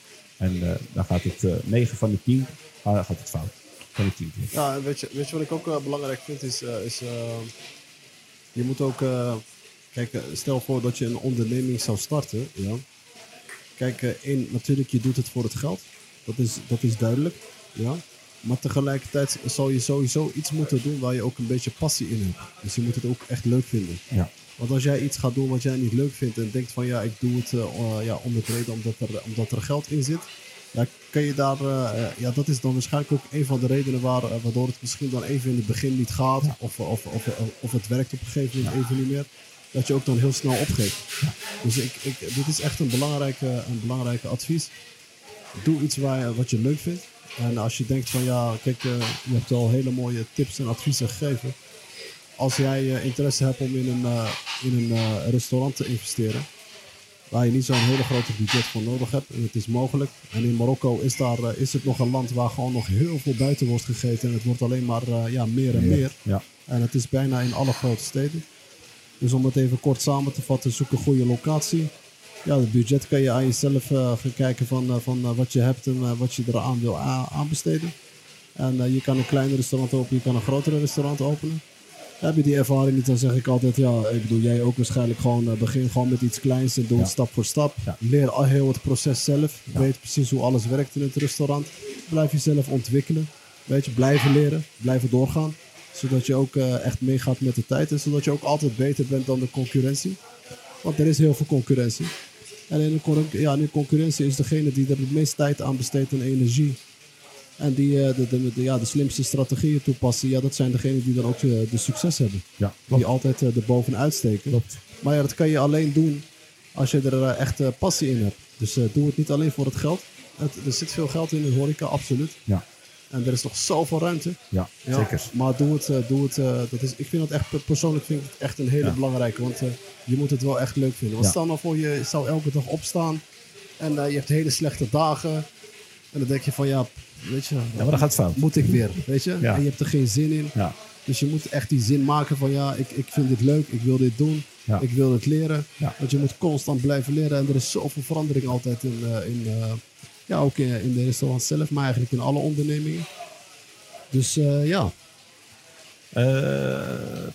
En eh, dan gaat het eh 9 van de 10 gaat gaat het fout. Van de 10 keer. Ja, weet je, weet je wat ik ook eh, belangrijk vind? Is, is je moet ook, kijk, stel voor dat je een onderneming zou starten. Ja. Kijk, één, natuurlijk, je doet het voor het geld. Dat is, dat is duidelijk. Ja. Maar tegelijkertijd zal je sowieso iets moeten doen waar je ook een beetje passie in hebt. Dus je moet het ook echt leuk vinden. Ja. Want als jij iets gaat doen wat jij niet leuk vindt en denkt van ja, ik doe het eh, eh, ja, om het reden omdat er, omdat er geld in zit. Ja, kan je daar, eh, ja, dat is dan waarschijnlijk ook een van de redenen waar, waardoor het misschien dan even in het begin niet gaat. Of, of, of, of het werkt op een gegeven moment even niet meer. Dat je ook dan heel snel opgeeft. Dus ik, ik, dit is echt een belangrijke, een belangrijke advies. Doe iets waar, wat je leuk vindt. En als je denkt van ja, kijk, je hebt al hele mooie tips en adviezen gegeven. Als jij eh, interesse hebt om in een, eh, in een eh, restaurant te investeren, waar je niet zo'n hele grote budget voor nodig hebt, en het is mogelijk. En in Marokko is, daar, is het nog een land waar gewoon nog heel veel buiten wordt gegeten. En het wordt alleen maar ja, meer en meer. Ja. En het is bijna in alle grote steden. Dus om het even kort samen te vatten, zoek een goede locatie. Ja, het budget kan je aan jezelf gaan kijken van, van wat je hebt en wat je eraan wil aanbesteden. En je kan een kleiner restaurant openen, je kan een grotere restaurant openen. Heb je die ervaring niet, dan zeg ik altijd, ja, ik bedoel, jij ook waarschijnlijk gewoon, uh, begin gewoon met iets kleins en doe het Ja. stap voor stap. Ja. Leer al heel het proces zelf. Weet precies hoe alles werkt in het restaurant. Blijf jezelf ontwikkelen. Weet je, blijven leren, blijven doorgaan. Zodat je ook eh, echt meegaat met de tijd en zodat je ook altijd beter bent dan de concurrentie. Want er is heel veel concurrentie. En in de, con- ja, in de concurrentie is degene die er het meest tijd aan besteedt en energie. En die eh, de, de, de- ja, de slimste strategieën toepassen. Ja, dat zijn degenen die dan ook eh, de succes hebben. Ja, Die altijd eh, er bovenuit steken. Klopt. Maar ja, dat kan je alleen doen als je er echt passie in hebt. Dus doe het niet alleen voor het geld. Het, er zit veel geld in de horeca, absoluut. Ja, En er is nog zoveel ruimte. ja, Ja, zeker. Maar doe het, doe het dat is, ik vind dat echt, persoonlijk vind ik het echt een hele Ja. belangrijke. Want je moet het wel echt leuk vinden. Want stel nou voor, je zou elke dag opstaan en je hebt hele slechte dagen. En dan denk je van ja, weet je, Ja, maar dan gaat fout. moet ik weer, weet je. Ja. En je hebt er geen zin in. Ja, Dus je moet echt die zin maken van ja, ik, ik vind dit leuk, ik wil dit doen, Ja. ik wil het leren. Ja. Want je moet constant blijven leren en er is zoveel verandering altijd in, eh, in eh, ja, ook in, in de restaurant zelf, maar eigenlijk in alle ondernemingen. Dus eh, ja,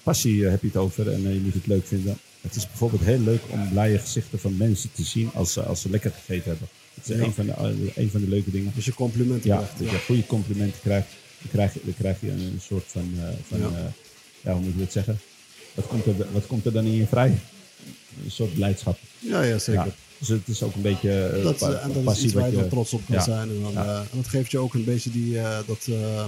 passie heb je het over en je moet het leuk vinden. Het is bijvoorbeeld heel leuk om blije gezichten van mensen te zien als, ze- als ze lekker gegeten hebben. Het is Ja. een, van de, eh, een van de leuke dingen. als je complimenten Ja, krijgt. dat je goede complimenten krijgt. Dan krijg je, dan krijg je een soort van, eh, van Ja. ja. hoe moet je het zeggen? Wat komt, er, wat komt er dan in je vrij? Een soort blijdschap. Ja, ja, zeker. Dus het is ook een beetje eh, Dat, pa- eh, en dat is iets waar je trots op kan zijn. En, dan, eh, en dat geeft je ook een beetje die, eh, dat, eh,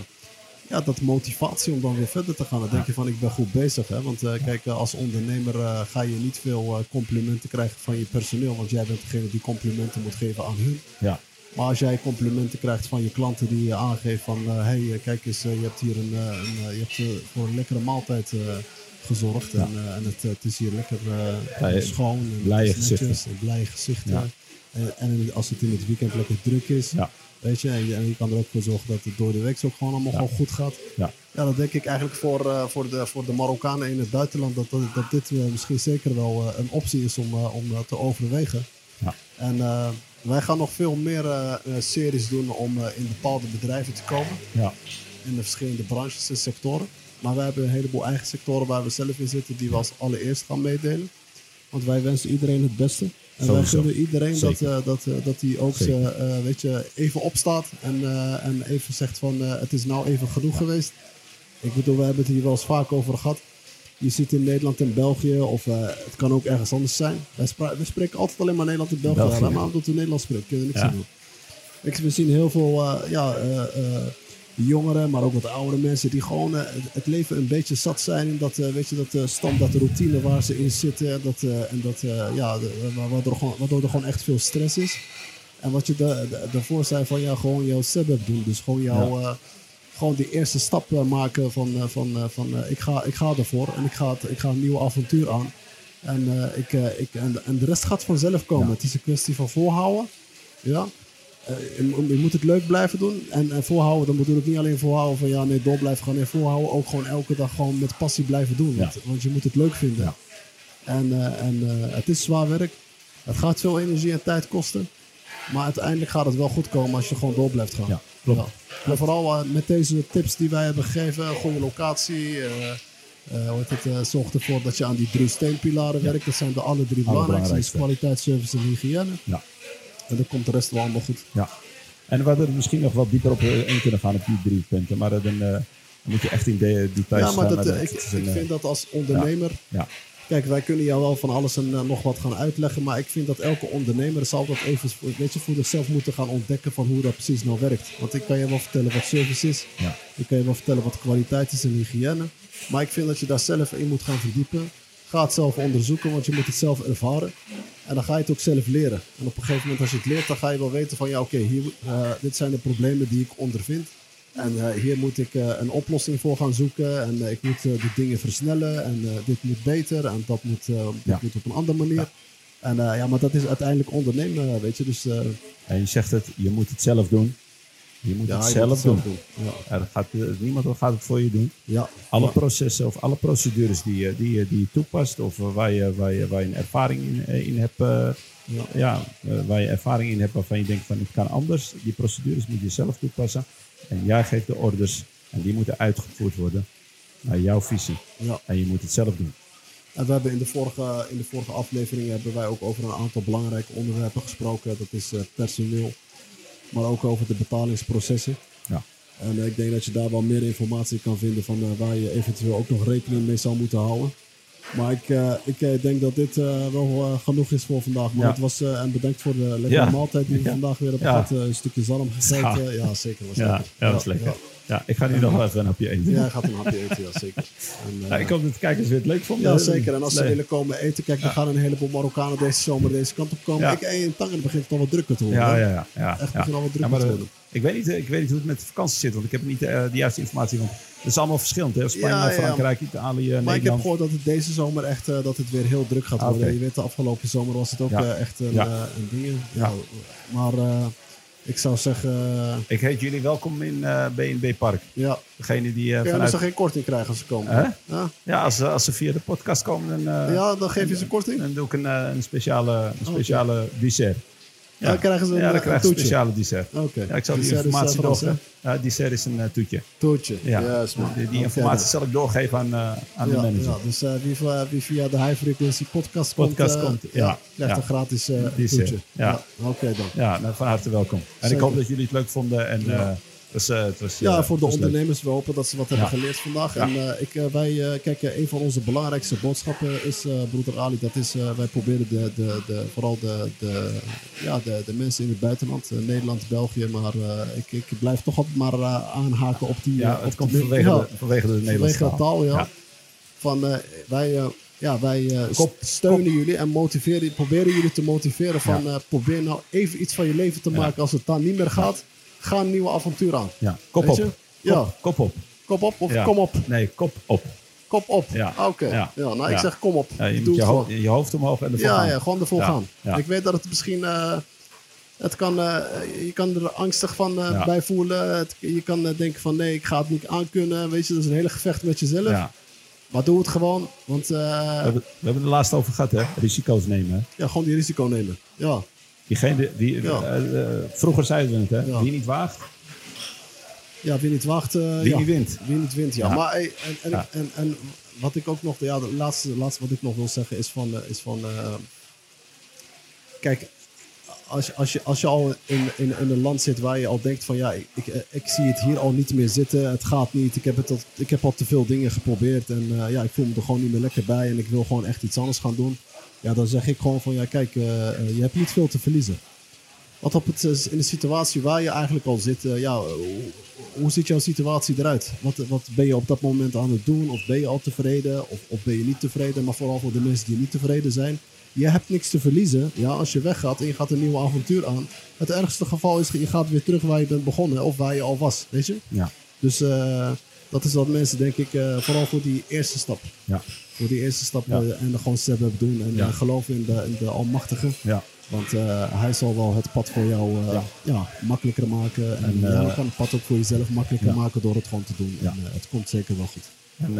ja, dat motivatie om dan weer verder te gaan. Dan denk je van, ik ben goed bezig. Hè? Want eh, kijk, eh, als ondernemer eh, ga je niet veel eh, complimenten krijgen van je personeel. Want jij bent degene die complimenten moet geven aan hun. Ja, Maar als jij complimenten krijgt van je klanten die je aangeeft van... hé, hey, kijk eens, je hebt hier een, een, je hebt, voor een lekkere maaltijd gezorgd. En, en het, het is hier lekker schoon. En blije gezichten. en blije gezichten. Ja. En, en als het in het weekend lekker druk is, Ja. Weet je, en je, en je kan er ook voor zorgen dat het door de week ook gewoon allemaal Ja. gewoon goed gaat. ja. Ja, dat denk ik eigenlijk voor, eh, voor, de, voor de Marokkanen in het buitenland, dat, dat, dat dit eh, misschien zeker wel eh, een optie is om, om te overwegen. Ja. En wij gaan nog veel meer series doen om in bepaalde bedrijven te komen. ja. In de verschillende branches en sectoren. Maar wij hebben een heleboel eigen sectoren waar we zelf in zitten, die we als allereerst gaan meedelen. Want wij wensen iedereen het beste. En wij gunnen iedereen dat, Zeker. eh, dat, eh, dat hij ook eh, weet je, even opstaat en, en even zegt van het is nou even genoeg geweest. Ik bedoel, we hebben het hier wel eens vaak over gehad. Je ziet in Nederland en België, of het kan ook ergens anders zijn. Wij, spreken altijd alleen maar Nederland en België. België. Ja, maar omdat we Nederlands spreken, kunnen we niks Ja. doen. Ik, we zien heel veel ja, jongeren, maar ook wat oudere mensen die gewoon eh, het- leven een beetje zat zijn in dat, eh, weet je, dat eh, standaard routine waar ze in zitten. Dat, en dat, ja, waardoor, gewoon, waardoor er gewoon echt veel stress is. En wat je da- da- daarvoor zei van ja, gewoon jouw sebeb doen. Dus gewoon jouw, gewoon die eerste stap maken van, van, van ik, ga, ik ga ervoor en ik ga, het, ik ga een nieuw avontuur aan. En, ik, ik, en, en de rest gaat vanzelf komen. Ja. Het is een kwestie van volhouden. Ja. Eh, je, mo- je moet het leuk blijven doen. En, en volhouden, dan bedoel ik niet alleen volhouden van ja, nee, door blijven gaan. Nee, volhouden ook gewoon elke dag gewoon met passie blijven doen. Want, want je moet het leuk vinden. Ja. En, eh, en eh, het is zwaar werk. Het gaat veel energie en tijd kosten. Maar uiteindelijk gaat het wel goed komen als je gewoon door blijft gaan. Ja, klopt. En vooral met deze tips die wij hebben gegeven, goede locatie. heet het, zorg ervoor dat je aan die drie steenpilaren werkt. Dat zijn de alle drie belangrijkste. Dus belangrijkste. kwaliteit, service en hygiëne. Ja. En dan komt de rest wel allemaal goed. Ja. En we hadden er misschien nog wat dieper op eh, in kunnen gaan op die drie punten. Maar eh, dan, eh, dan moet je echt in de details Ja, maar gaan. dat, maar ik, is een, vind dat als ondernemer... Ja, Kijk, wij kunnen jou wel van alles en nog wat gaan uitleggen. Maar ik vind dat elke ondernemer zal dat even voor- weet je, voor zichzelf moeten gaan ontdekken van hoe dat precies nou werkt. Want ik kan je wel vertellen wat service is. ja, Ik kan je wel vertellen wat kwaliteit is en hygiëne. Maar ik vind dat je daar zelf in moet gaan verdiepen. Ga het zelf onderzoeken, want je moet het zelf ervaren. En dan ga je het ook zelf leren. En op een gegeven moment als je het leert, dan ga je wel weten van... ja, oké, hier eh, dit zijn de problemen die ik ondervind. En eh, hier moet ik eh, een oplossing voor gaan zoeken. En ik moet de dingen versnellen. En dit moet beter. En dat moet, dit Ja. moet op een andere manier. En ja, maar dat is uiteindelijk ondernemen, weet je. Dus En je zegt het, je moet het zelf doen. Je moet ja, het zelf, moet doen. Ja. Er gaat, eh, niemand gaat het voor je doen. Ja. Alle processen of alle procedures die je, die je, die je toepast, of eh, waar je, waar je, waar je een ervaring in, eh, in hebt, Ja. waar je ervaring in hebt waarvan je denkt van het kan anders, die procedures moet je zelf toepassen. En jij geeft de orders en die moeten uitgevoerd worden naar jouw visie. Ja. En je moet het zelf doen. En we hebben in de vorige, in de vorige aflevering hebben wij ook over een aantal belangrijke onderwerpen gesproken. Dat is personeel, maar ook over de betalingsprocessen. Ja. En ik denk dat je daar wel meer informatie kan vinden van eh, waar je eventueel ook nog rekening mee zou moeten houden. Maar ik, eh, ik eh, denk dat dit eh, wel genoeg is voor vandaag. Maar het was, en bedankt voor de lekkere maaltijd die we vandaag weer hebben gehad. Eh, een stukje zalm gegeten. Ja, zeker. Was Ja, lekker. ja, dat was lekker. Ja, ik ga nu nog wel even een hapje eten. ja, gaat een hapje eten, ja zeker. En, Ja, ik hoop dat de kijkers weer het leuk vonden. ja, zeker. En als ze Nee. willen komen eten, kijk, er gaan een heleboel Marokkanen deze zomer deze kant op komen. Ik, in Tangen begint het al wat drukker te worden. Ja, ja, ja. ja, Echt begint al wat drukker te worden. Ik, weet niet, eh, ik weet niet hoe het met de vakantie zit, want ik heb niet eh, de juiste informatie. Want het is allemaal verschillend. Hè? Spanje, Ja, ja. Frankrijk, Italië, Maar ik heb Nederland. gehoord dat het deze zomer echt eh, dat het weer heel druk gaat Ah, worden. Je weet, de afgelopen zomer was het ook Ja. echt een, Ja. eh, een ding. Ja. Ja. Maar ik zou zeggen, Ik heet jullie welkom in BNB Park. ja, Degene die eh, kun je vanuit... dus geen korting krijgen als ze komen. Hè? Ja? Ja, als, ze- als ze via de podcast komen, dan, ja, dan geef je ze korting. dan doe ik een, een speciale, een speciale dessert. Ja, dan krijgen ze een, ja, eh, dan een toetje. speciale dessert. Oké. Ja, ik zal die eh, informatie doorgeven. Ja, dessert is een eh, toetje. Toetje. Ja, die, informatie zal ik doorgeven aan, aan de Ja, manager. ja, dus wie, via- wie via de High Frequency podcast, Podcast komt, komt, ja. krijgt Ja. een gratis Dessert, toetje. ja. Oké dan. Ja, nou, van harte welkom. En Zeker. ik hoop dat jullie het leuk vonden. En Ja. eh, het was, Ja, eh, voor de ondernemers, we hopen dat ze wat hebben geleerd vandaag. En eh, ik, wij, kijk, een van onze belangrijkste boodschappen is, broeder Ali, dat is, wij proberen de, de, de, vooral de, de, ja, de, de mensen in het buitenland, Nederland, België, maar ik, ik blijf toch altijd maar aanhaken op die... Ja, het komt vanwege, de, vanwege de Nederlandse taal, ja. Van, wij, ja, wij Kop- steunen jullie en motiveren, proberen jullie te motiveren van Ja. probeer nou even iets van je leven te Ja. maken. Als het dan niet meer gaat, ga een nieuwe avontuur aan. Ja, kop Weet op. Kop, Ja. kop op. Kop op of Ja. kom op? Nee, kop op. Kop op. Ja. Ah, Oké. Ja. Ja. nou, ik zeg kom op. Ja, je Doe je, je hoofd omhoog en ervoor Ja, ja, gewoon ervoor gaan. Ik weet dat het misschien... eh, het kan, eh, je kan er angstig van eh, bij voelen. Het- je kan denken van nee, ik ga het niet aankunnen. Weet je, dat is een hele gevecht met jezelf. Ja. Maar doe het gewoon. Want We, hebben, we hebben het er laatst over gehad, hè? Risico's nemen. Hè? ja, gewoon die risico nemen. Ja, Diegene, die, Ja. eh, eh, vroeger zeiden we het, hè? Ja. Wie niet waagt, ja wie niet wacht... wie ja. niet wint. Wie niet wint, ja. Maar hey, en, en, en, en wat ik ook nog, ja, de laatste, laatste wat ik nog wil zeggen is van, is van kijk, als je, als je, als je al in, in, in een land zit waar je al denkt van ja, ik, ik, ik zie het hier al niet meer zitten, het gaat niet, ik heb, het al, ik heb al te veel dingen geprobeerd en ja, ik voel me er gewoon niet meer lekker bij en ik wil gewoon echt iets anders gaan doen. Ja, dan zeg ik gewoon van ja, kijk, eh, eh, je hebt niet veel te verliezen. Want op het, eh, in de situatie waar je eigenlijk al zit, ja, hoe, hoe ziet jouw situatie eruit? Wat, wat ben je op dat moment aan het doen? Of ben je al tevreden? Of, of ben je niet tevreden? Maar vooral voor de mensen die niet tevreden zijn. Je hebt niks te verliezen. Ja, als je weggaat en je gaat een nieuw avontuur aan. Het ergste geval is, je gaat weer terug waar je bent begonnen. Of waar je al was, weet je? Ja. Dus dat is wat mensen, denk ik, vooral voor die eerste stap. Ja. Voor die eerste stap eh, en gewoon step hebben doen. En eh, geloven in de, in de Almachtige. Ja. Want eh, hij zal wel het pad voor jou ja. Ja. makkelijker maken. En, En, jij eh, kan het pad ook voor jezelf makkelijker ja. maken door het gewoon te doen. Ja. En het komt zeker wel goed. En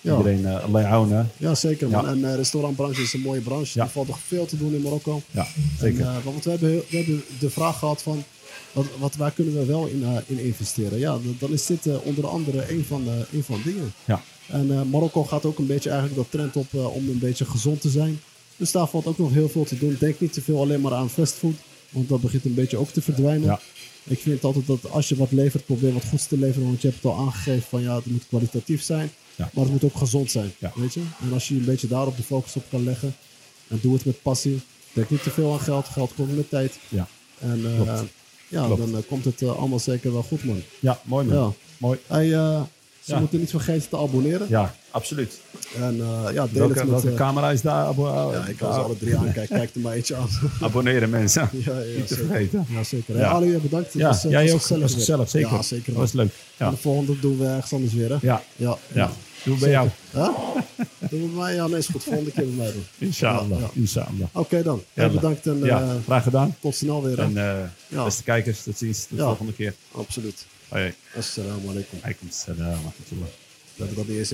Ja. iedereen uh, Allah Ja, zeker man. En de restaurantbranche is een mooie branche. Ja. Er valt nog veel te doen in Marokko. Ja, zeker. En, want we hebben, we hebben de vraag gehad van... Wat, wat, waar kunnen we wel in, in investeren? Ja, dan is dit onder andere een van, de, een van de dingen. ja. En eh, Marokko gaat ook een beetje eigenlijk dat trend op eh, om een beetje gezond te zijn. Dus daar valt ook nog heel veel te doen. Denk niet te veel alleen maar aan fastfood. Want dat begint een beetje ook te verdwijnen. Ja. Ik vind altijd dat als je wat levert, probeer wat goeds te leveren. Want je hebt het al aangegeven van ja, het moet kwalitatief zijn. Ja. Maar het moet ook gezond zijn. Ja. Weet je? En als je een beetje daarop de focus op kan leggen. En doe het met passie. Denk niet te veel aan geld. Geld komt met tijd. Ja. En eh, ja, Klopt. dan komt het allemaal zeker wel goed man. ja, mooi man. Ja. Mooi. Hey, ze Ja. moeten niet vergeten te abonneren. Ja, absoluut. En eh, ja, deel Welke, het met... welke eh, camera is daar? Ja, ik kan ze daar- alle drie aankijken. Kijk er maar eentje aan. Abonneren mensen. ja, ja, Niet te vergeten. Ja, zeker. Ja. Ali, bedankt. Ja, was, eh, jij was ook. gezellig was weer. gezellig, zeker. Ja, zeker. Dat was leuk. Ja. de volgende doen we ergens anders weer, hè? Ja. Ja. ja. Doe bij jou. Huh? Doen we bij mij? Ja, nee, is goed. Volgende keer bij mij doen. Inshallah. Inshallah. Oké dan. Jalla. bedankt en graag gedaan. tot snel weer. Hè? En beste kijkers, tot ziens. De volgende keer. Absoluut. Hoi. Assalamu alaikum. Alaikum salam wa rahmatullah. We hebben dat niet eens